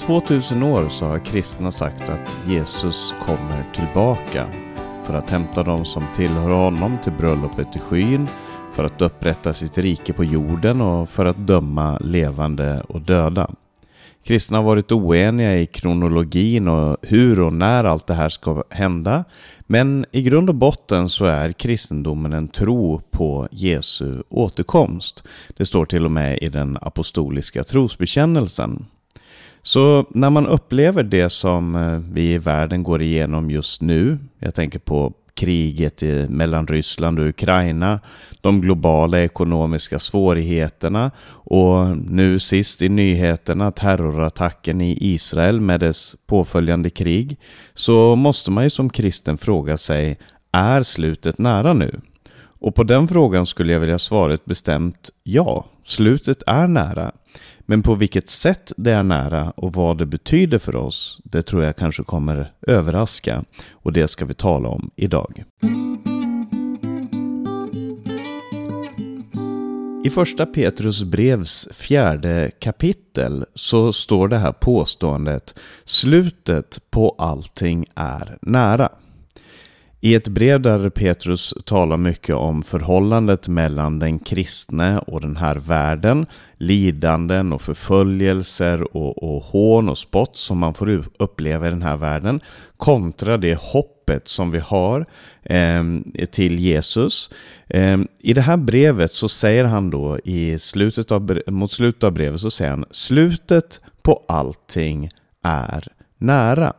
2000 år så har kristna sagt att Jesus kommer tillbaka för att hämta dem som tillhör honom till bröllopet i skyn, för att upprätta sitt rike på jorden och för att döma levande och döda. Kristna har varit oeniga i kronologin och hur och när allt det här ska hända. Men i grund och botten så är kristendomen en tro på Jesu återkomst. Det står till och med i den apostoliska trosbekännelsen. Så när man upplever det som eh, vi i världen går igenom just nu, jag tänker på kriget mellan Ryssland och Ukraina, de globala ekonomiska svårigheterna och nu sist i nyheterna terrorattacken i Israel med dess påföljande krig, så måste man ju som kristen fråga sig, är slutet nära nu? Och på den frågan skulle jag vilja svara ett bestämt ja, slutet är nära. Men på vilket sätt det är nära och vad det betyder för oss, det tror jag kanske kommer överraska. Och det ska vi tala om idag. I första Petrus brevs fjärde kapitel så står det här påståendet Slutet på allting är nära. I ett brev där Petrus talar mycket om förhållandet mellan den kristne och den här världen, lidanden och förföljelser och, och hån och spott som man får uppleva i den här världen, kontra det hoppet som vi har eh, till Jesus. Eh, I det här brevet så säger han då i slutet av, mot slutet av brevet så säger han slutet på allting är nära.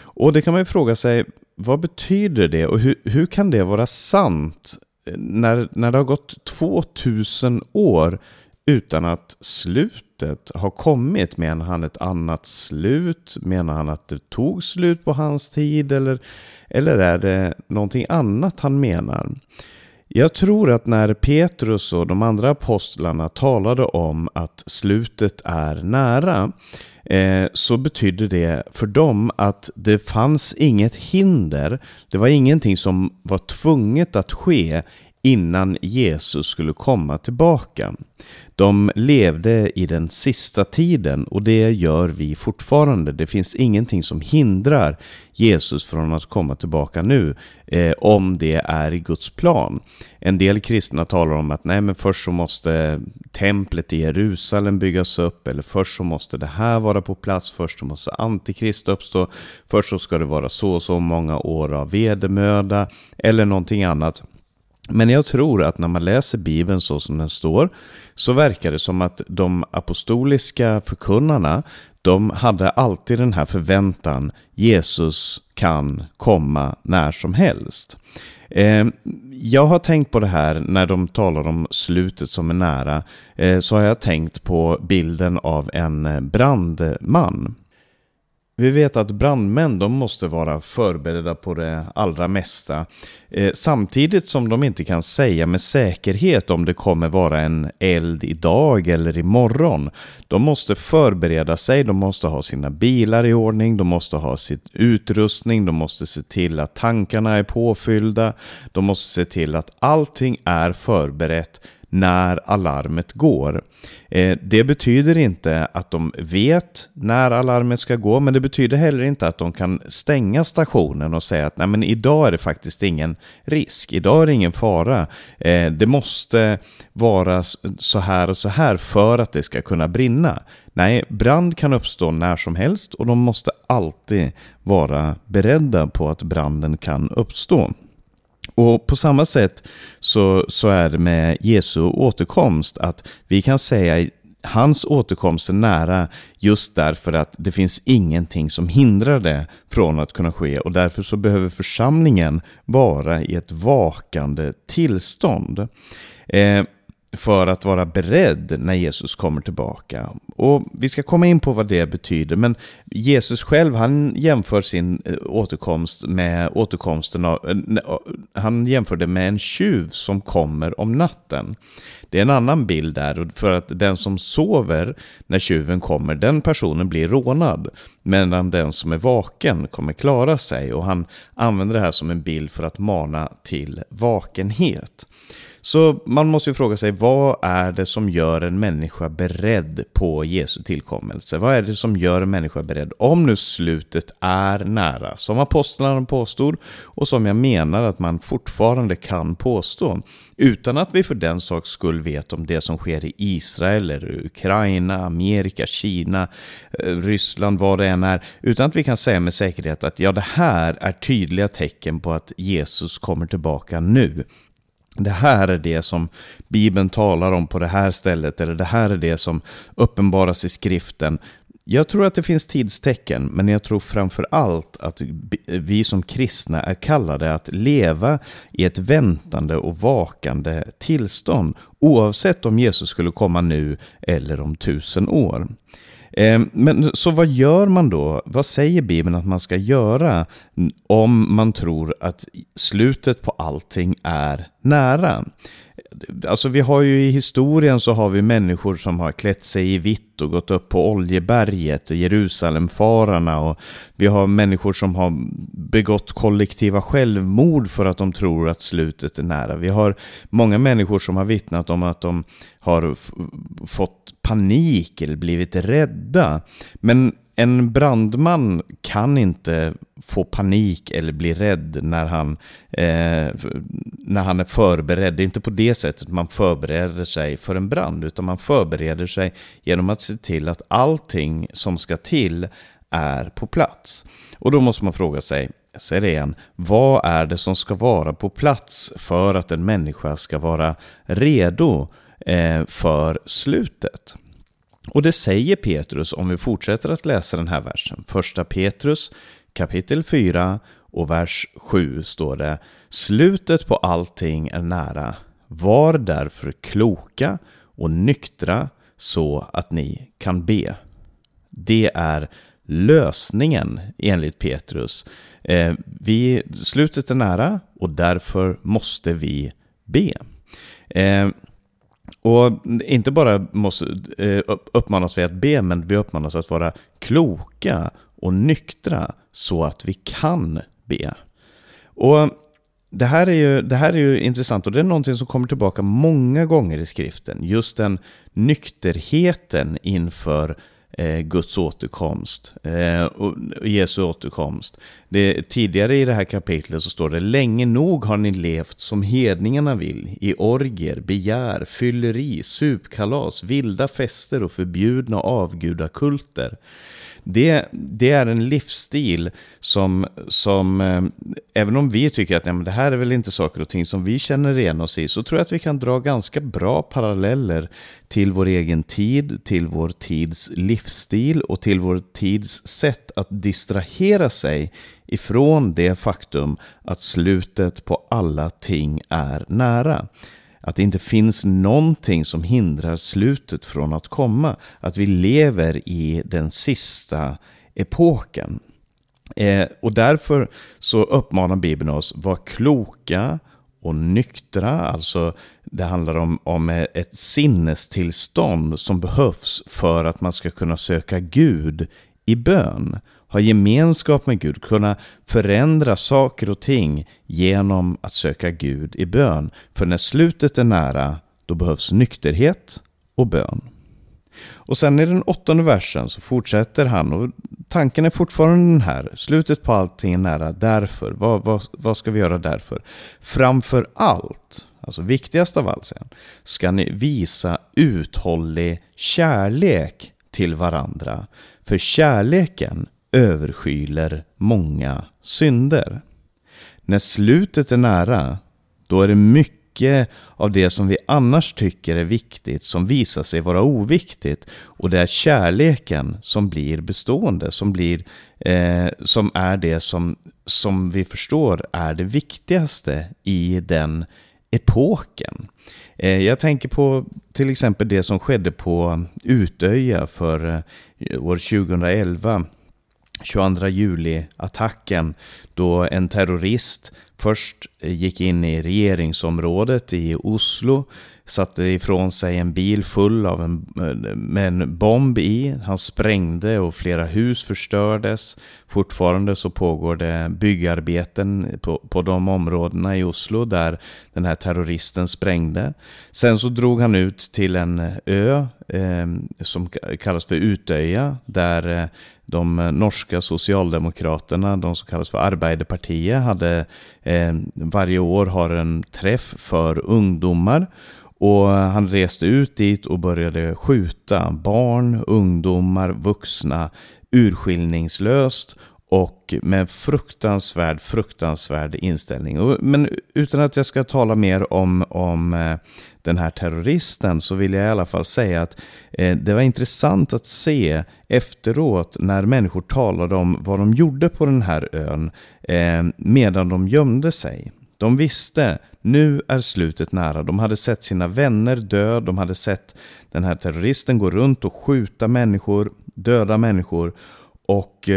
Och det kan man ju fråga sig, vad betyder det och hur, hur kan det vara sant eh, när, när det har gått 2000 år utan att slutet har kommit? Menar han ett annat slut? Menar han att det tog slut på hans tid? Eller, eller är det någonting annat han menar? Jag tror att när Petrus och de andra apostlarna talade om att slutet är nära eh, så betydde det för dem att det fanns inget hinder. Det var ingenting som var tvunget att ske innan Jesus skulle komma tillbaka. De levde i den sista tiden och det gör vi fortfarande. Det finns ingenting som hindrar Jesus från att komma tillbaka nu eh, om det är i Guds plan. En del kristna talar om att nej men först så måste templet i Jerusalem byggas upp eller först så måste det här vara på plats, först så måste antikrist uppstå, först så ska det vara så och så många år av vedermöda eller någonting annat. Men jag tror att när man läser Bibeln så som den står så verkar det som att de apostoliska förkunnarna de hade alltid den här förväntan Jesus kan komma när som helst. Eh, jag har tänkt på det här när de talar om slutet som är nära. Eh, så har jag tänkt på bilden av en brandman. Vi vet att brandmän de måste vara förberedda på det allra mesta. Eh, samtidigt som de inte kan säga med säkerhet om det kommer vara en eld idag eller imorgon. De måste förbereda sig, de måste ha sina bilar i ordning, de måste ha sin utrustning, de måste se till att tankarna är påfyllda, de måste se till att allting är förberett när alarmet går. Eh, det betyder inte att de vet när alarmet ska gå, men det betyder heller inte att de kan stänga stationen och säga att Nej, men idag är det faktiskt ingen risk, idag är det ingen fara. Eh, det måste vara så här och så här för att det ska kunna brinna. Nej, brand kan uppstå när som helst och de måste alltid vara beredda på att branden kan uppstå. Och på samma sätt så, så är det med Jesu återkomst att vi kan säga hans återkomst är nära just därför att det finns ingenting som hindrar det från att kunna ske och därför så behöver församlingen vara i ett vakande tillstånd. Eh, för att vara beredd när Jesus kommer tillbaka. Och vi ska komma in på vad det betyder, men Jesus själv han jämför sin eh, återkomst med återkomsten av, eh, eh, han jämför det med en tjuv som kommer om natten. Det är en annan bild där, för att den som sover när tjuven kommer, den personen blir rånad. Medan den som är vaken kommer klara sig och han använder det här som en bild för att mana till vakenhet. Så man måste ju fråga sig, vad är det som gör en människa beredd på Jesu tillkommelse? Vad är det som gör en människa beredd? Om nu slutet är nära, som apostlarna påstod och som jag menar att man fortfarande kan påstå, utan att vi för den saks skull vet om det som sker i Israel, eller Ukraina, Amerika, Kina, eh, Ryssland, vad det än är, utan att vi kan säga med säkerhet att ja, det här är tydliga tecken på att Jesus kommer tillbaka nu. Det här är det som Bibeln talar om på det här stället, eller det här är det som uppenbaras i skriften. Jag tror att det finns tidstecken, men jag tror framför allt att vi som kristna är kallade att leva i ett väntande och vakande tillstånd, oavsett om Jesus skulle komma nu eller om tusen år. Ehm, men så vad gör man då? Vad säger Bibeln att man ska göra om man tror att slutet på allting är nära? Alltså vi har ju i historien så har vi människor som har klätt sig i vitt och gått upp på Oljeberget och Jerusalemfararna och vi har människor som har begått kollektiva självmord för att de tror att slutet är nära. Vi har många människor som har vittnat om att de har fått panik eller blivit rädda. Men en brandman kan inte få panik eller bli rädd när han, eh, när han är förberedd. Det är inte på det sättet man förbereder sig för en brand, utan man förbereder sig genom att se till att allting som ska till är på plats. Och då måste man fråga sig, jag säger det igen, vad är det som ska vara på plats för att en människa ska vara redo eh, för slutet? Och det säger Petrus om vi fortsätter att läsa den här versen. Första Petrus kapitel 4 och vers 7 står det Slutet på allting är nära. Var därför kloka och nyktra så att ni kan be. Det är lösningen enligt Petrus. Eh, vi, slutet är nära och därför måste vi be. Eh, och inte bara måste eh, uppmanas vi att be, men vi uppmanas att vara kloka och nyktra så att vi kan be. Och det här, är ju, det här är ju intressant och det är någonting som kommer tillbaka många gånger i skriften. Just den nykterheten inför Eh, Guds återkomst eh, och Jesu återkomst. Det, tidigare i det här kapitlet så står det Länge nog har ni levt som hedningarna vill, i orger, begär, fylleri, supkalas, vilda fester och förbjudna avgudakulter det, det är en livsstil som, som eh, även om vi tycker att nej, men det här är väl inte saker och ting som vi känner igen oss i, så tror jag att vi kan dra ganska bra paralleller till vår egen tid, till vår tids livsstil och till vår tids sätt att distrahera sig ifrån det faktum att slutet på alla ting är nära. Att det inte finns någonting som hindrar slutet från att komma. Att vi lever i den sista epoken. Eh, och därför så uppmanar Bibeln oss, var kloka och nyktra. Alltså det handlar om, om ett sinnestillstånd som behövs för att man ska kunna söka Gud i bön ha gemenskap med Gud, kunna förändra saker och ting genom att söka Gud i bön. För när slutet är nära, då behövs nykterhet och bön. Och sen i den åttonde versen så fortsätter han och tanken är fortfarande den här. Slutet på allting är nära, därför. Vad, vad, vad ska vi göra därför? Framför allt, alltså viktigast av allt sen, ska ni visa uthållig kärlek till varandra. För kärleken överskyler många synder. När slutet är nära, då är det mycket av det som vi annars tycker är viktigt som visar sig vara oviktigt. Och det är kärleken som blir bestående, som, blir, eh, som är det som, som vi förstår är det viktigaste i den epoken. Eh, jag tänker på till exempel det som skedde på Utöja för eh, år 2011 22 juli-attacken då en terrorist först eh, gick in i regeringsområdet i Oslo satte ifrån sig en bil full av en, med en bomb i. Han sprängde och flera hus förstördes. Fortfarande så pågår det byggarbeten på, på de områdena i Oslo där den här terroristen sprängde. Sen så drog han ut till en ö eh, som kallas för Utöja där eh, de eh, norska socialdemokraterna, de som kallas för Arbeiderpartiet, hade eh, varje år har en träff för ungdomar. Och eh, han reste ut dit och började skjuta barn, ungdomar, vuxna urskillningslöst och med fruktansvärd, fruktansvärd inställning. Men utan att jag ska tala mer om, om eh, den här terroristen så vill jag i alla fall säga att eh, det var intressant att se efteråt när människor talade om vad de gjorde på den här ön eh, medan de gömde sig. De visste, nu är slutet nära. De hade sett sina vänner dö, de hade sett den här terroristen gå runt och skjuta människor, döda människor. Och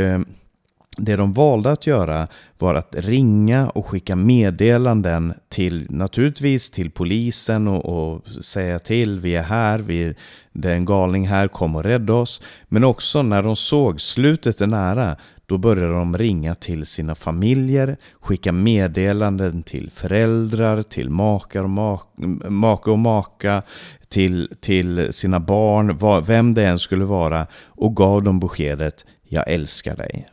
det de valde att göra var att ringa och skicka meddelanden till, naturligtvis till polisen och, och säga till, vi är här, vi, det är en galning här, kom och rädda oss. Men också när de såg slutet är nära, då började de ringa till sina familjer, skicka meddelanden till föräldrar, till makar och mak make och maka, till, till sina barn, vem det än skulle vara, och gav dem beskedet Jag älskar dig.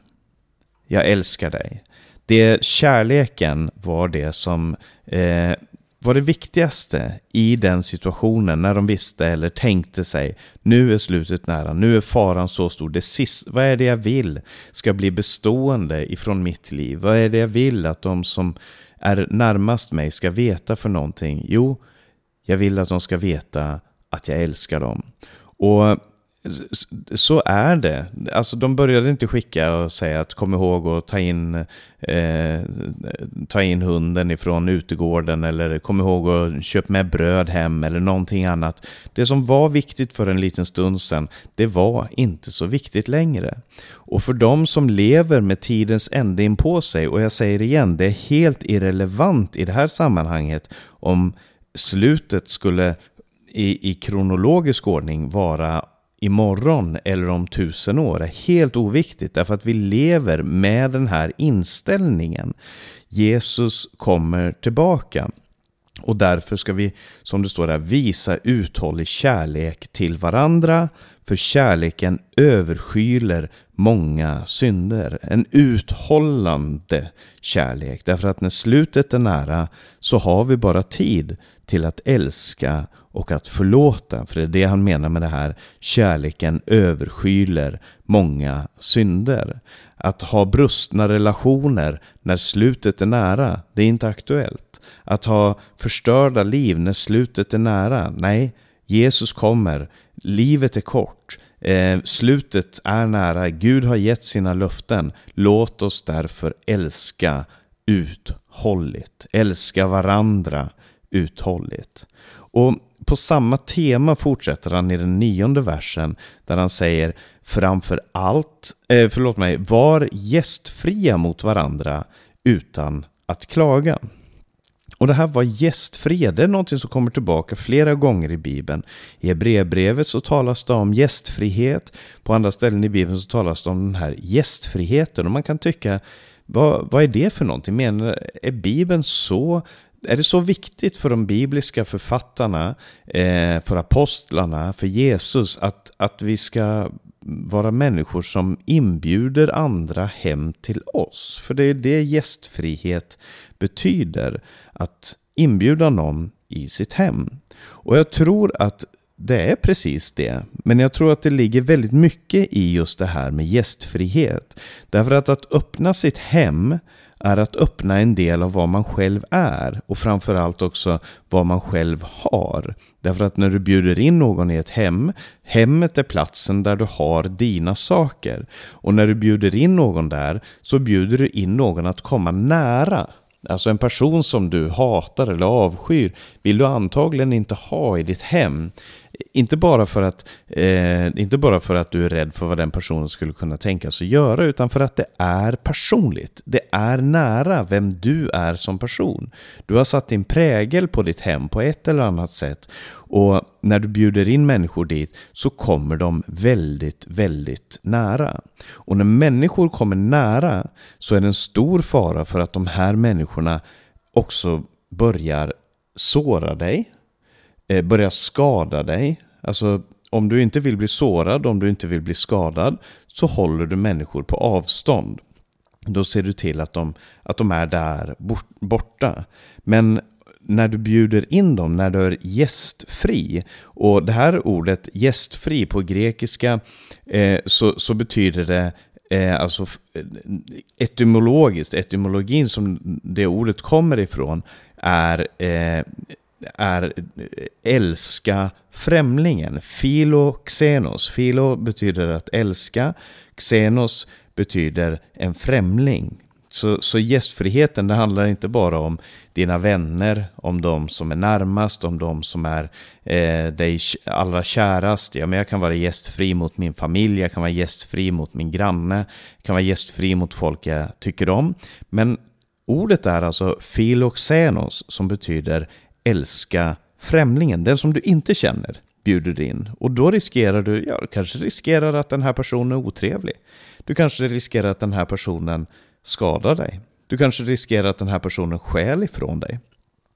Jag älskar dig. Det, kärleken var det som eh, var det viktigaste i den situationen när de visste eller tänkte sig nu är slutet nära, nu är faran så stor, det sist, vad är det jag vill ska bli bestående ifrån mitt liv? Vad är det jag vill att de som är närmast mig ska veta för någonting? Jo, jag vill att de ska veta att jag älskar dem. Och så är det. Alltså de började inte skicka och säga att kom ihåg att ta in, eh, ta in hunden ifrån utegården eller kom ihåg att köpa med bröd hem eller någonting annat. Det som var viktigt för en liten stund sedan, det var inte så viktigt längre. Och för de som lever med tidens ände in på sig, och jag säger igen, det är helt irrelevant i det här sammanhanget om slutet skulle i, i kronologisk ordning vara imorgon eller om tusen år är helt oviktigt därför att vi lever med den här inställningen. Jesus kommer tillbaka. Och därför ska vi, som det står här, visa uthållig kärlek till varandra. För kärleken överskyler många synder. En uthållande kärlek. Därför att när slutet är nära så har vi bara tid till att älska och att förlåta. För det är det han menar med det här. Kärleken överskyler många synder. Att ha brustna relationer när slutet är nära, det är inte aktuellt. Att ha förstörda liv när slutet är nära, nej. Jesus kommer, livet är kort, eh, slutet är nära, Gud har gett sina löften. Låt oss därför älska uthålligt, älska varandra uthålligt. Och på samma tema fortsätter han i den nionde versen där han säger framför allt, eh, förlåt mig, var gästfria mot varandra utan att klaga. Och det här var gästfria, det är någonting som kommer tillbaka flera gånger i Bibeln. I Hebreerbrevet så talas det om gästfrihet, på andra ställen i Bibeln så talas det om den här gästfriheten. Och man kan tycka, vad, vad är det för någonting? Menar, är Bibeln så är det så viktigt för de bibliska författarna, eh, för apostlarna, för Jesus att, att vi ska vara människor som inbjuder andra hem till oss? För det är det gästfrihet betyder, att inbjuda någon i sitt hem. Och jag tror att det är precis det. Men jag tror att det ligger väldigt mycket i just det här med gästfrihet. Därför att att öppna sitt hem är att öppna en del av vad man själv är och framförallt också vad man själv har. Därför att när du bjuder in någon i ett hem, hemmet är platsen där du har dina saker. Och när du bjuder in någon där så bjuder du in någon att komma nära. Alltså en person som du hatar eller avskyr vill du antagligen inte ha i ditt hem. Inte bara, för att, eh, inte bara för att du är rädd för vad den personen skulle kunna tänkas sig göra, utan för att det är personligt. Det är nära vem du är som person. Du har satt din prägel på ditt hem på ett eller annat sätt. Och när du bjuder in människor dit så kommer de väldigt, väldigt nära. Och när människor kommer nära så är det en stor fara för att de här människorna också börjar såra dig, Eh, börjar skada dig. Alltså om du inte vill bli sårad, om du inte vill bli skadad, så håller du människor på avstånd. Då ser du till att de, att de är där borta. Men när du bjuder in dem, när du är gästfri. Och det här ordet gästfri på grekiska eh, så, så betyder det eh, alltså eh, etymologiskt, etymologin som det ordet kommer ifrån är, eh, är älska främlingen. Philo xenos. Philo betyder att älska. Xenos betyder en främling. Så, så gästfriheten, det handlar inte bara om dina vänner, om de som är närmast, om de som är eh, dig allra kärast. Ja, men jag kan vara gästfri mot min familj, jag kan vara gästfri mot min granne, jag kan vara gästfri mot folk jag tycker om. Men ordet är alltså philoxenos som betyder älska främlingen, den som du inte känner bjuder du in. Och då riskerar du, ja, du kanske riskerar att den här personen är otrevlig. Du kanske riskerar att den här personen skadar dig. Du kanske riskerar att den här personen skäl ifrån dig.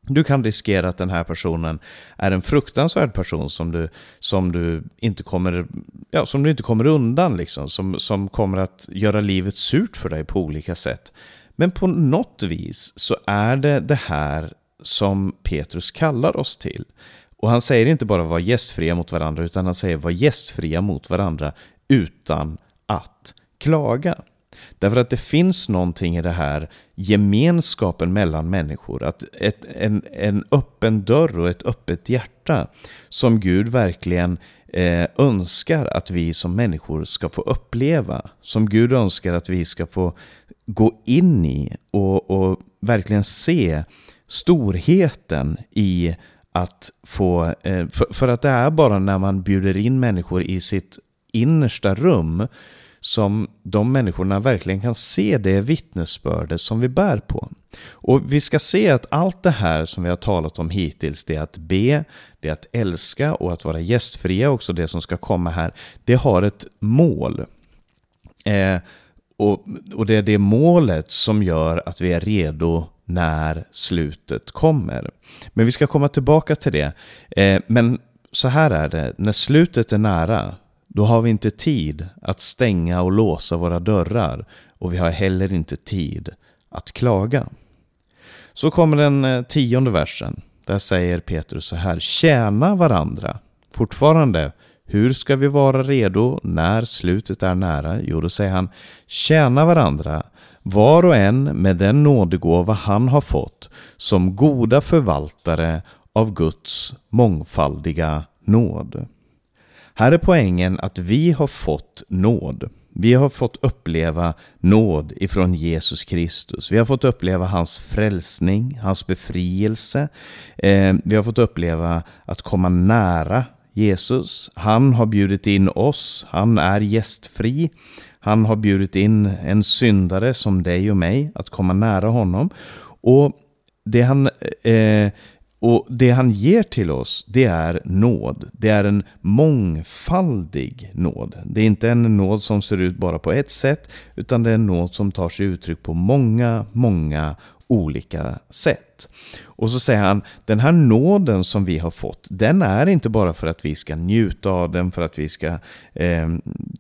Du kan riskera att den här personen är en fruktansvärd person som du, som du, inte, kommer, ja, som du inte kommer undan, liksom, som, som kommer att göra livet surt för dig på olika sätt. Men på något vis så är det det här som Petrus kallar oss till. Och han säger inte bara var gästfria mot varandra, utan han säger var gästfria mot varandra utan att klaga. Därför att det finns någonting i det här gemenskapen mellan människor. Att ett, en, en öppen dörr och ett öppet hjärta som Gud verkligen eh, önskar att vi som människor ska få uppleva. Som Gud önskar att vi ska få gå in i och, och verkligen se storheten i att få, eh, för, för, att det är bara när man bjuder in människor i sitt innersta rum som de människorna verkligen kan se det vittnesbördet som vi bär på. Och vi ska se att allt det här som vi har talat om hittills, det är att be, det är att älska och att vara gästfria, också det som ska komma här, det har ett mål. Eh, och, och det är det målet som gör att vi är redo när slutet kommer. Men vi ska komma tillbaka till det. Eh, men så här är det, när slutet är nära, då har vi inte tid att stänga och låsa våra dörrar och vi har heller inte tid att klaga. Så kommer den eh, tionde versen. Där säger Petrus så här, tjäna varandra. Fortfarande, hur ska vi vara redo när slutet är nära? Jo, då säger han, tjäna varandra, var och en med den nådegåva han har fått, som goda förvaltare av Guds mångfaldiga nåd. Här är poängen att vi har fått nåd. Vi har fått uppleva nåd ifrån Jesus Kristus. Vi har fått uppleva hans frälsning, hans befrielse. Eh, vi har fått uppleva att komma nära Jesus. Han har bjudit in oss. Han är gästfri. Han har bjudit in en syndare som dig och mig att komma nära honom. Och det han eh, och det han ger till oss, det är nåd. Det är en mångfaldig nåd. Det är inte en nåd som ser ut bara på ett sätt, utan det är en nåd som tar sig uttryck på många, många olika sätt. Och så säger han, den här nåden som vi har fått, den är inte bara för att vi ska njuta av den, för att vi ska eh,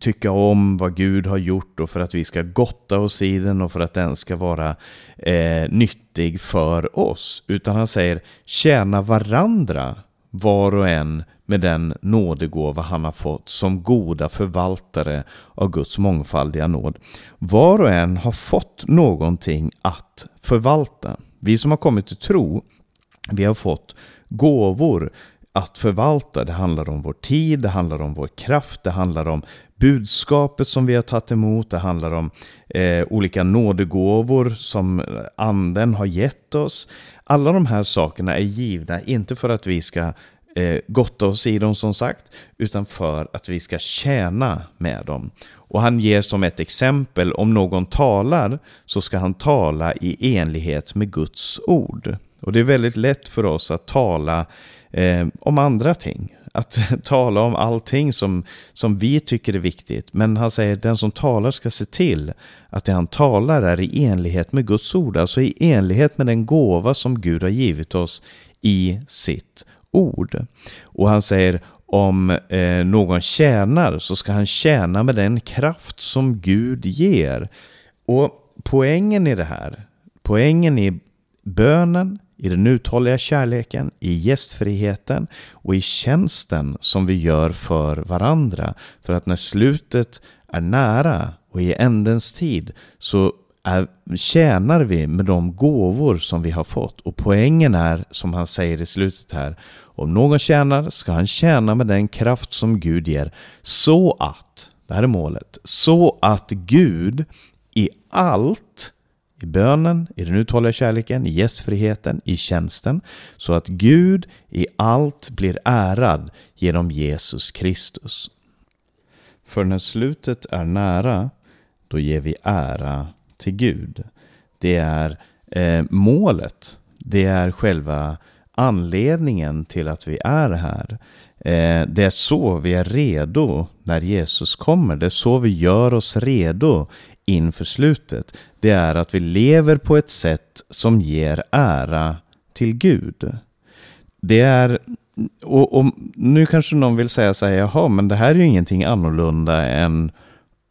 tycka om vad Gud har gjort och för att vi ska gotta oss i den och för att den ska vara eh, nyttig för oss. Utan han säger, tjäna varandra var och en med den nådegåva han har fått som goda förvaltare av Guds mångfaldiga nåd. Var och en har fått någonting att förvalta. Vi som har kommit till tro, vi har fått gåvor att förvalta. Det handlar om vår tid, det handlar om vår kraft, det handlar om budskapet som vi har tagit emot, det handlar om eh, olika nådegåvor som anden har gett oss. Alla de här sakerna är givna, inte för att vi ska eh, gotta oss i dem som sagt, utan för att vi ska tjäna med dem. Och han ger som ett exempel, om någon talar så ska han tala i enlighet med Guds ord. Och det är väldigt lätt för oss att tala eh, om andra ting. Att tala om allting som, som vi tycker är viktigt. Men han säger att den som talar ska se till att det han talar är i enlighet med Guds ord. Alltså i enlighet med den gåva som Gud har givit oss i sitt ord. Och han säger om eh, någon tjänar så ska han tjäna med den kraft som Gud ger. Och poängen i det här, poängen i bönen, i den uthålliga kärleken, i gästfriheten och i tjänsten som vi gör för varandra. För att när slutet är nära och i ändens tid så är, tjänar vi med de gåvor som vi har fått. Och poängen är, som han säger i slutet här, om någon tjänar ska han tjäna med den kraft som Gud ger, så att, det här är målet, så att Gud i allt, i bönen, i den uthålliga kärleken, i gästfriheten, i tjänsten, så att Gud i allt blir ärad genom Jesus Kristus. För när slutet är nära, då ger vi ära till Gud. Det är eh, målet. Det är själva anledningen till att vi är här. Eh, det är så vi är redo när Jesus kommer. Det är så vi gör oss redo inför slutet. Det är att vi lever på ett sätt som ger ära till Gud. Det är, och, och nu kanske någon vill säga så här, jaha, men det här är ju ingenting annorlunda än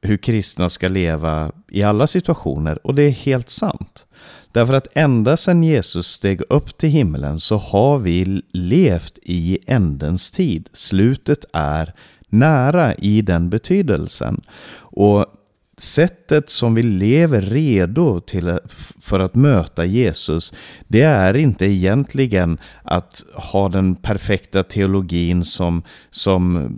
hur kristna ska leva i alla situationer. Och det är helt sant. Därför att ända sedan Jesus steg upp till himlen så har vi levt i ändens tid. Slutet är nära i den betydelsen. Och sättet som vi lever redo till för att möta Jesus, det är inte egentligen att ha den perfekta teologin som, som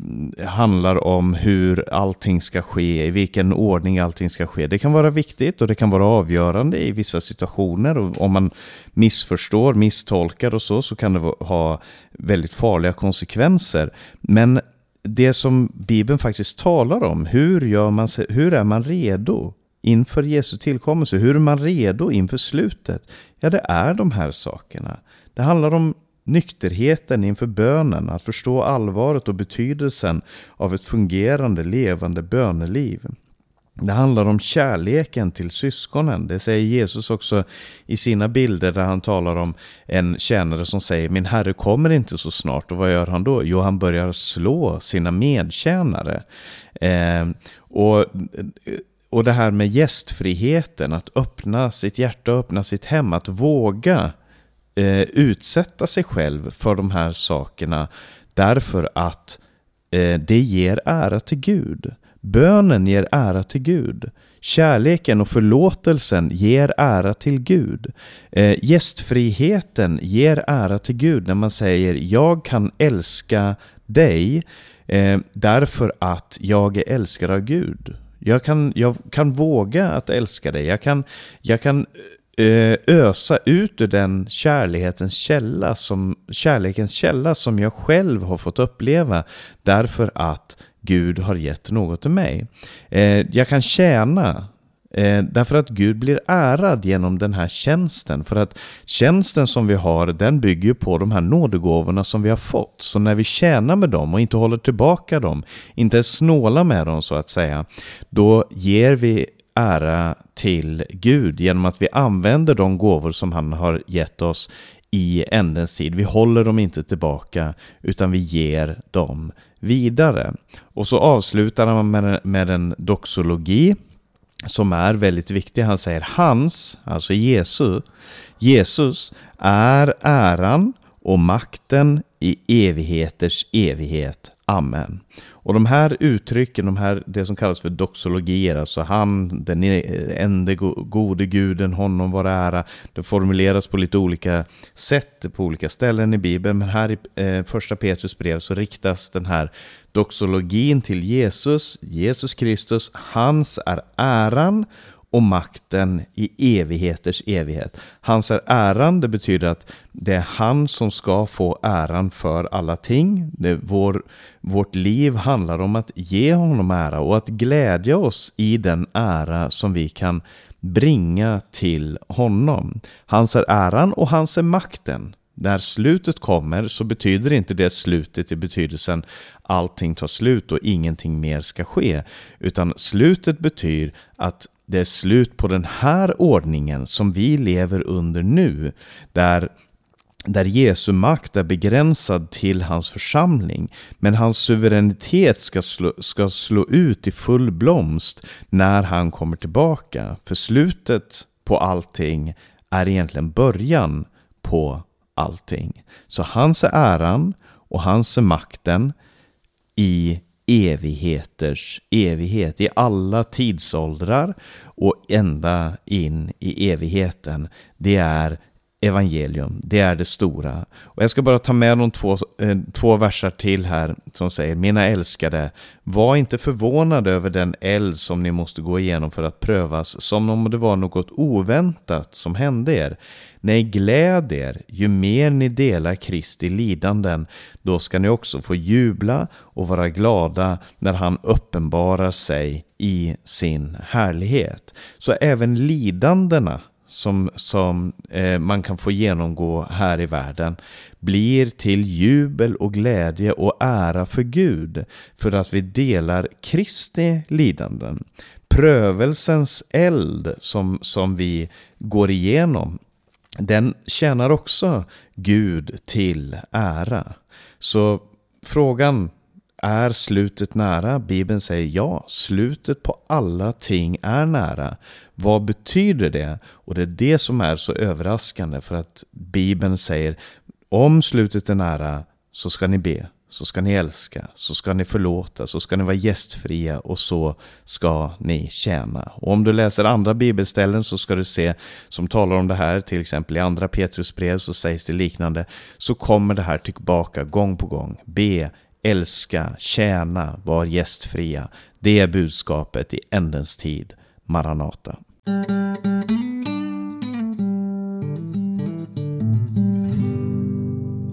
handlar om hur allting ska ske, i vilken ordning allting ska ske. Det kan vara viktigt och det kan vara avgörande i vissa situationer. Och om man missförstår, misstolkar och så, så kan det ha väldigt farliga konsekvenser. Men det som Bibeln faktiskt talar om. Hur, gör man sig, hur är man redo inför Jesu tillkommelse? Hur är man redo inför slutet? Ja, det är de här sakerna. Det handlar om nykterheten inför bönen, att förstå allvaret och betydelsen av ett fungerande, levande böneliv. Det handlar om kärleken till syskonen. Det säger Jesus också i sina bilder där han talar om en tjänare som säger Min herre kommer inte så snart. Och vad gör han då? Jo, han börjar slå sina medtjänare. Eh, och, och det här med gästfriheten, att öppna sitt hjärta, öppna sitt hem, att våga eh, utsätta sig själv för de här sakerna. Därför att eh, det ger ära till Gud. Bönen ger ära till Gud. Kärleken och förlåtelsen ger ära till Gud. Eh, gästfriheten ger ära till Gud när man säger jag kan älska dig eh, därför att jag är älskad av Gud. Jag kan, jag kan våga att älska dig. Jag kan, jag kan eh, ösa ut ur den kärlekens källa som, kärlekens källa som jag själv har fått uppleva därför att Gud har gett något till mig. Eh, jag kan tjäna eh, därför att Gud blir ärad genom den här tjänsten. För att tjänsten som vi har, den bygger på de här nådegåvorna som vi har fått. Så när vi tjänar med dem och inte håller tillbaka dem, inte är snåla med dem så att säga, då ger vi ära till Gud genom att vi använder de gåvor som han har gett oss i ändens tid. Vi håller dem inte tillbaka utan vi ger dem vidare. Och så avslutar han med, med en doxologi som är väldigt viktig. Han säger hans, alltså Jesus, Jesus är äran och makten i evigheters evighet. Amen. Och de här uttrycken, de här, det som kallas för doxologier, alltså han, den e-, enda gode guden, honom var ära, det formuleras på lite olika sätt på olika ställen i Bibeln, men här i eh, första Petrus brev så riktas den här doxologin till Jesus, Jesus Kristus, hans är äran och makten i evigheters evighet. Hans är äran, det betyder att det är han som ska få äran för alla ting. Det, vår, vårt liv handlar om att ge honom ära och att glädja oss i den ära som vi kan bringa till honom. Hans är äran och hans är makten. När slutet kommer så betyder inte det slutet i betydelsen allting tar slut och ingenting mer ska ske. Utan slutet betyder att det är slut på den här ordningen som vi lever under nu. Där där Jesu makt är begränsad till hans församling, men hans suveränitet ska slå, ska slå ut i full blomst när han kommer tillbaka. För slutet på allting är egentligen början på allting. Så hans är äran och hans är makten i evigheters evighet, i alla tidsåldrar och ända in i evigheten. Det är evangelium, det är det stora. Och jag ska bara ta med de två, eh, två versar till här som säger Mina älskade, var inte förvånade över den eld som ni måste gå igenom för att prövas, som om det var något oväntat som hände er. Nej, gläd er, ju mer ni delar Kristi lidanden, då ska ni också få jubla och vara glada när han uppenbarar sig i sin härlighet. Så även lidandena som, som eh, man kan få genomgå här i världen blir till jubel och glädje och ära för Gud för att vi delar Kristi lidanden. Prövelsens eld som, som vi går igenom den tjänar också Gud till ära. Så frågan är slutet nära? Bibeln säger ja, slutet på alla ting är nära. Vad betyder det? Och det är det som är så överraskande för att Bibeln säger om slutet är nära så ska ni be så ska ni älska, så ska ni förlåta, så ska ni vara gästfria och så ska ni tjäna. Och om du läser andra bibelställen så ska du se som talar om det här, till exempel i andra Petrusbrev så sägs det liknande, så kommer det här tillbaka gång på gång. Be, älska, tjäna, var gästfria. Det är budskapet i ändens tid. Maranata.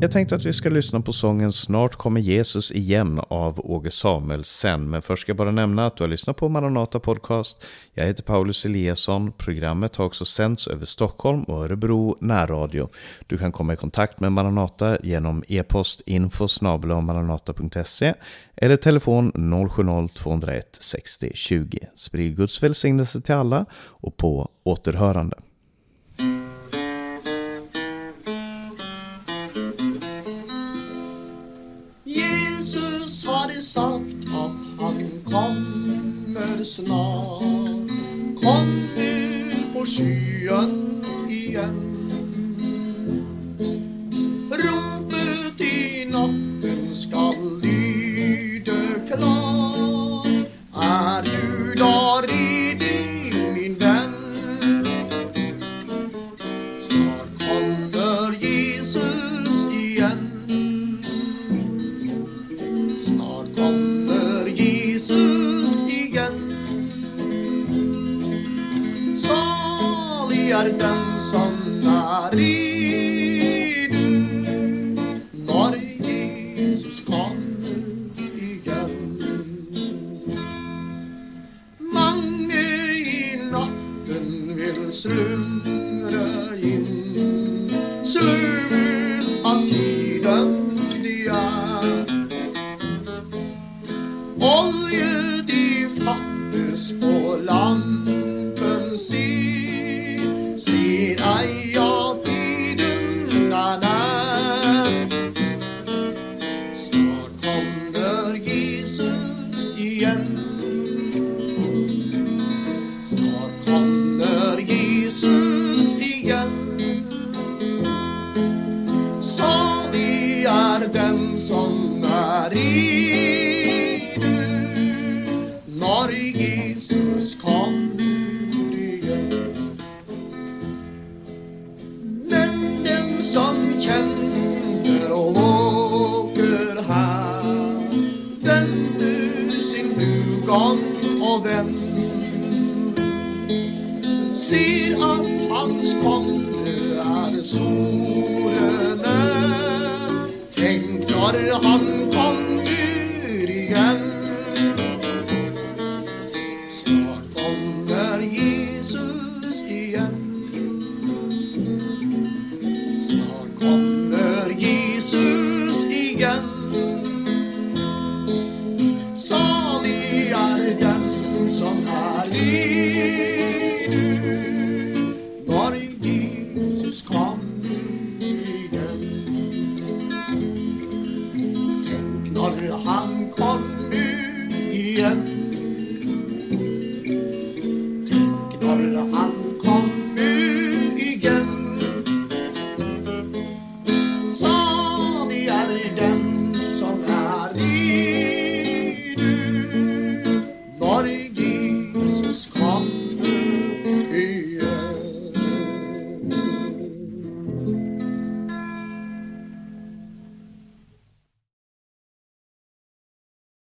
Jag tänkte att vi ska lyssna på sången Snart kommer Jesus igen av Åge Samuelsen. Men först ska jag bara nämna att du har lyssnat på Maranata Podcast. Jag heter Paulus Eliasson. Programmet har också sänds över Stockholm och Örebro närradio. Du kan komma i kontakt med Maranata genom e-post info maranata.se eller telefon 070-201 60 20. Sprid Guds välsignelse till alla och på återhörande. Snart Kom nu på skyen igen.